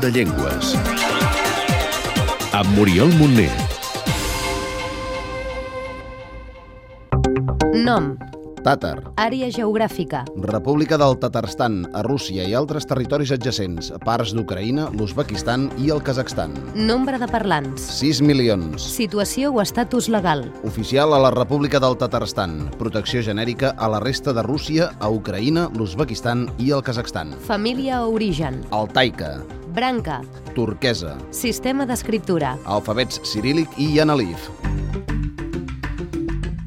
Do de Llengües. Amb Muriel Montner. Nom, Tàtar, àrea geogràfica, República del Tatarstan, a Rússia i altres territoris adjacents, parts d'Ucraïna, l'Uzbekistan i el Kazakhstan. nombre de parlants, 6 milions. situació o estatus legal, Oficial a la República del Tatarstan. Protecció genèrica a la resta de Rússia, a Ucraïna, l'Uzbekistan i el Kazakhstan. família o origen, Altaica, branca, turquesa, sistema d'escriptura, alfabets cirílic i anàlif.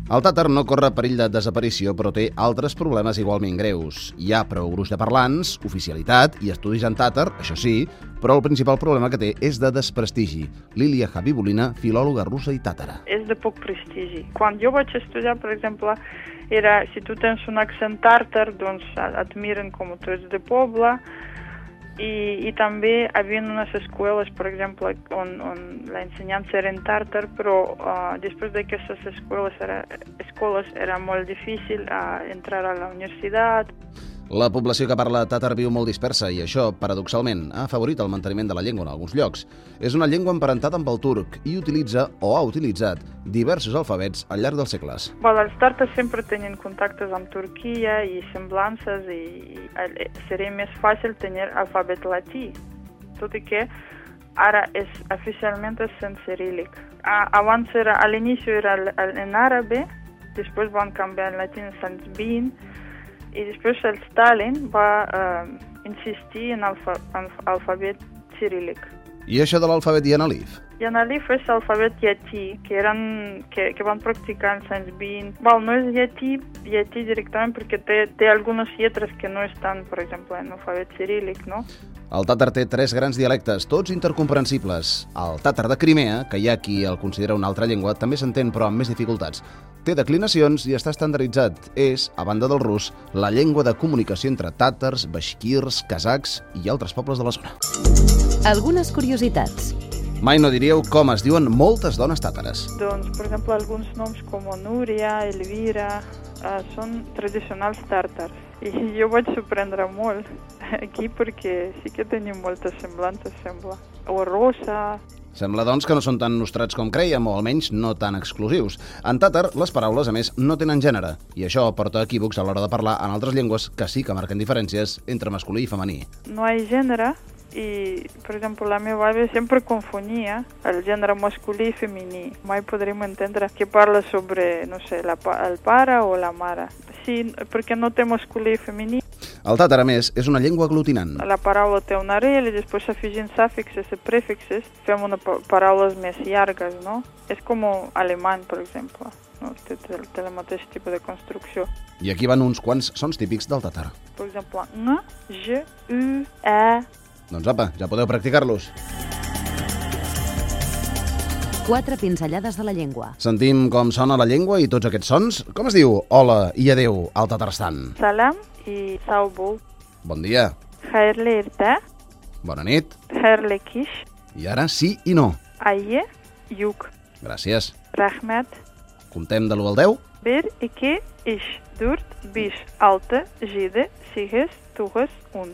El tàtar no corre perill de desaparició, però té altres problemes igualment greus. Hi ha prou gruix de parlants, oficialitat i estudis en tàtar, això sí, però el principal problema que té és de desprestigi. Lília Habibulina, filòloga russa i tàtara. és de poc prestigi. Quan jo vaig estudiar, per exemple, era, si tu tens un accent tàrtar, doncs et miren com tu ets de poble, i, i també hi havia unes escoles, per exemple, on, on la ensenyança era en tàrtar, però uh, després d'aquestes escoles era, escoles era molt difícil uh, entrar a la universitat, La població que parla tàtar viu molt dispersa i això, paradoxalment, ha afavorit el manteniment de la llengua en alguns llocs. És una llengua emparentada amb el turc i utilitza, o ha utilitzat, diversos alfabets al llarg dels segles. Bueno, els tàrtars sempre tenen contactes amb Turquia i semblances i, eh, seria més fàcil tenir alfabet latí, tot i que ara és oficialment és en cirílic. Abans era, a l'inici era en àrabe, després van canviar en latí als anys 20 i després el Stalin va eh, insistir en, alfa, en alfabet cirílic. I això de l'alfabet i analif? I en Alif és alfabet llatí, que, eren, que, que van practicar als anys 20. Val, no és llatí, llatí directament perquè té, té algunes lletres que no estan, per exemple, en alfabet cirílic, no? El tàtar té tres grans dialectes, tots intercomprensibles. El tàtar de Crimea, que hi ha qui el considera una altra llengua, també s'entén però amb més dificultats. Té declinacions i està estandarditzat. És, a banda del rus, la llengua de comunicació entre tàtars, baixquirs, kazacs i altres pobles de la zona. Algunes curiositats, Mai no diríeu com es diuen moltes dones tàtares. Doncs, per exemple, alguns noms com Núria, Elvira, eh, són tradicionals tàrtars. I jo vaig sorprendre molt aquí perquè sí que tenim moltes semblances, sembla. O Rosa, Sembla, doncs, que no són tan nostrats com creiem, o almenys no tan exclusius. En tàtar, les paraules, a més, no tenen gènere, i això porta equívocs a l'hora de parlar en altres llengües que sí que marquen diferències entre masculí i femení. no hi ha gènere i, per exemple, la meva àvia sempre confonia el gènere masculí i femení. Mai podríem entendre que parla sobre, no sé, la, el pare o la mare. Sí, perquè no té masculí i femení. El tàtar, a més, és una llengua aglutinant. La paraula té un arrel i després afegint sàfixes i prefixes fem una pa paraules més llargues, no? És com alemany, per exemple. No? Té, té, té el mateix tipus de construcció. I aquí van uns quants sons típics del tàtar. Per exemple, n, j, u, e, Doncs apa, ja podeu practicar-los. quatre pinzellades de la llengua, Sentim com sona la llengua i tots aquests sons. Com es diu hola i adeu al Tatarstan? salam i saubul. Bon dia, Hayırlı irte, bona nit, hayırlı kiş, i ara sí i no. ayı, yuk, Gràcies. rahmet, Comptem de l'1 al 10? 1, 2, 3, 4, 5, 6, 7, 8, 9, 1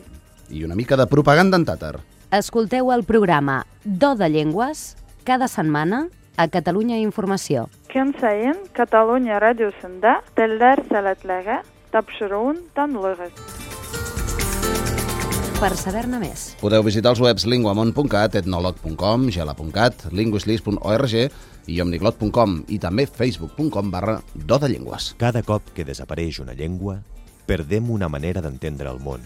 I una mica de propaganda en tàtar. escolteu el programa Do de Llengües cada setmana a Catalunya Informació. Kun сайын Каталония радиосында телдәр сәләтләге тапшыруын танлыгыз. Per saber-ne més, Podeu visitar els webs linguamont.cat, etnolog.com, gela.cat, linguislis.org i omniglot.com i també facebook.com barra do de llengües. Cada cop que desapareix una llengua, perdem una manera d'entendre el món,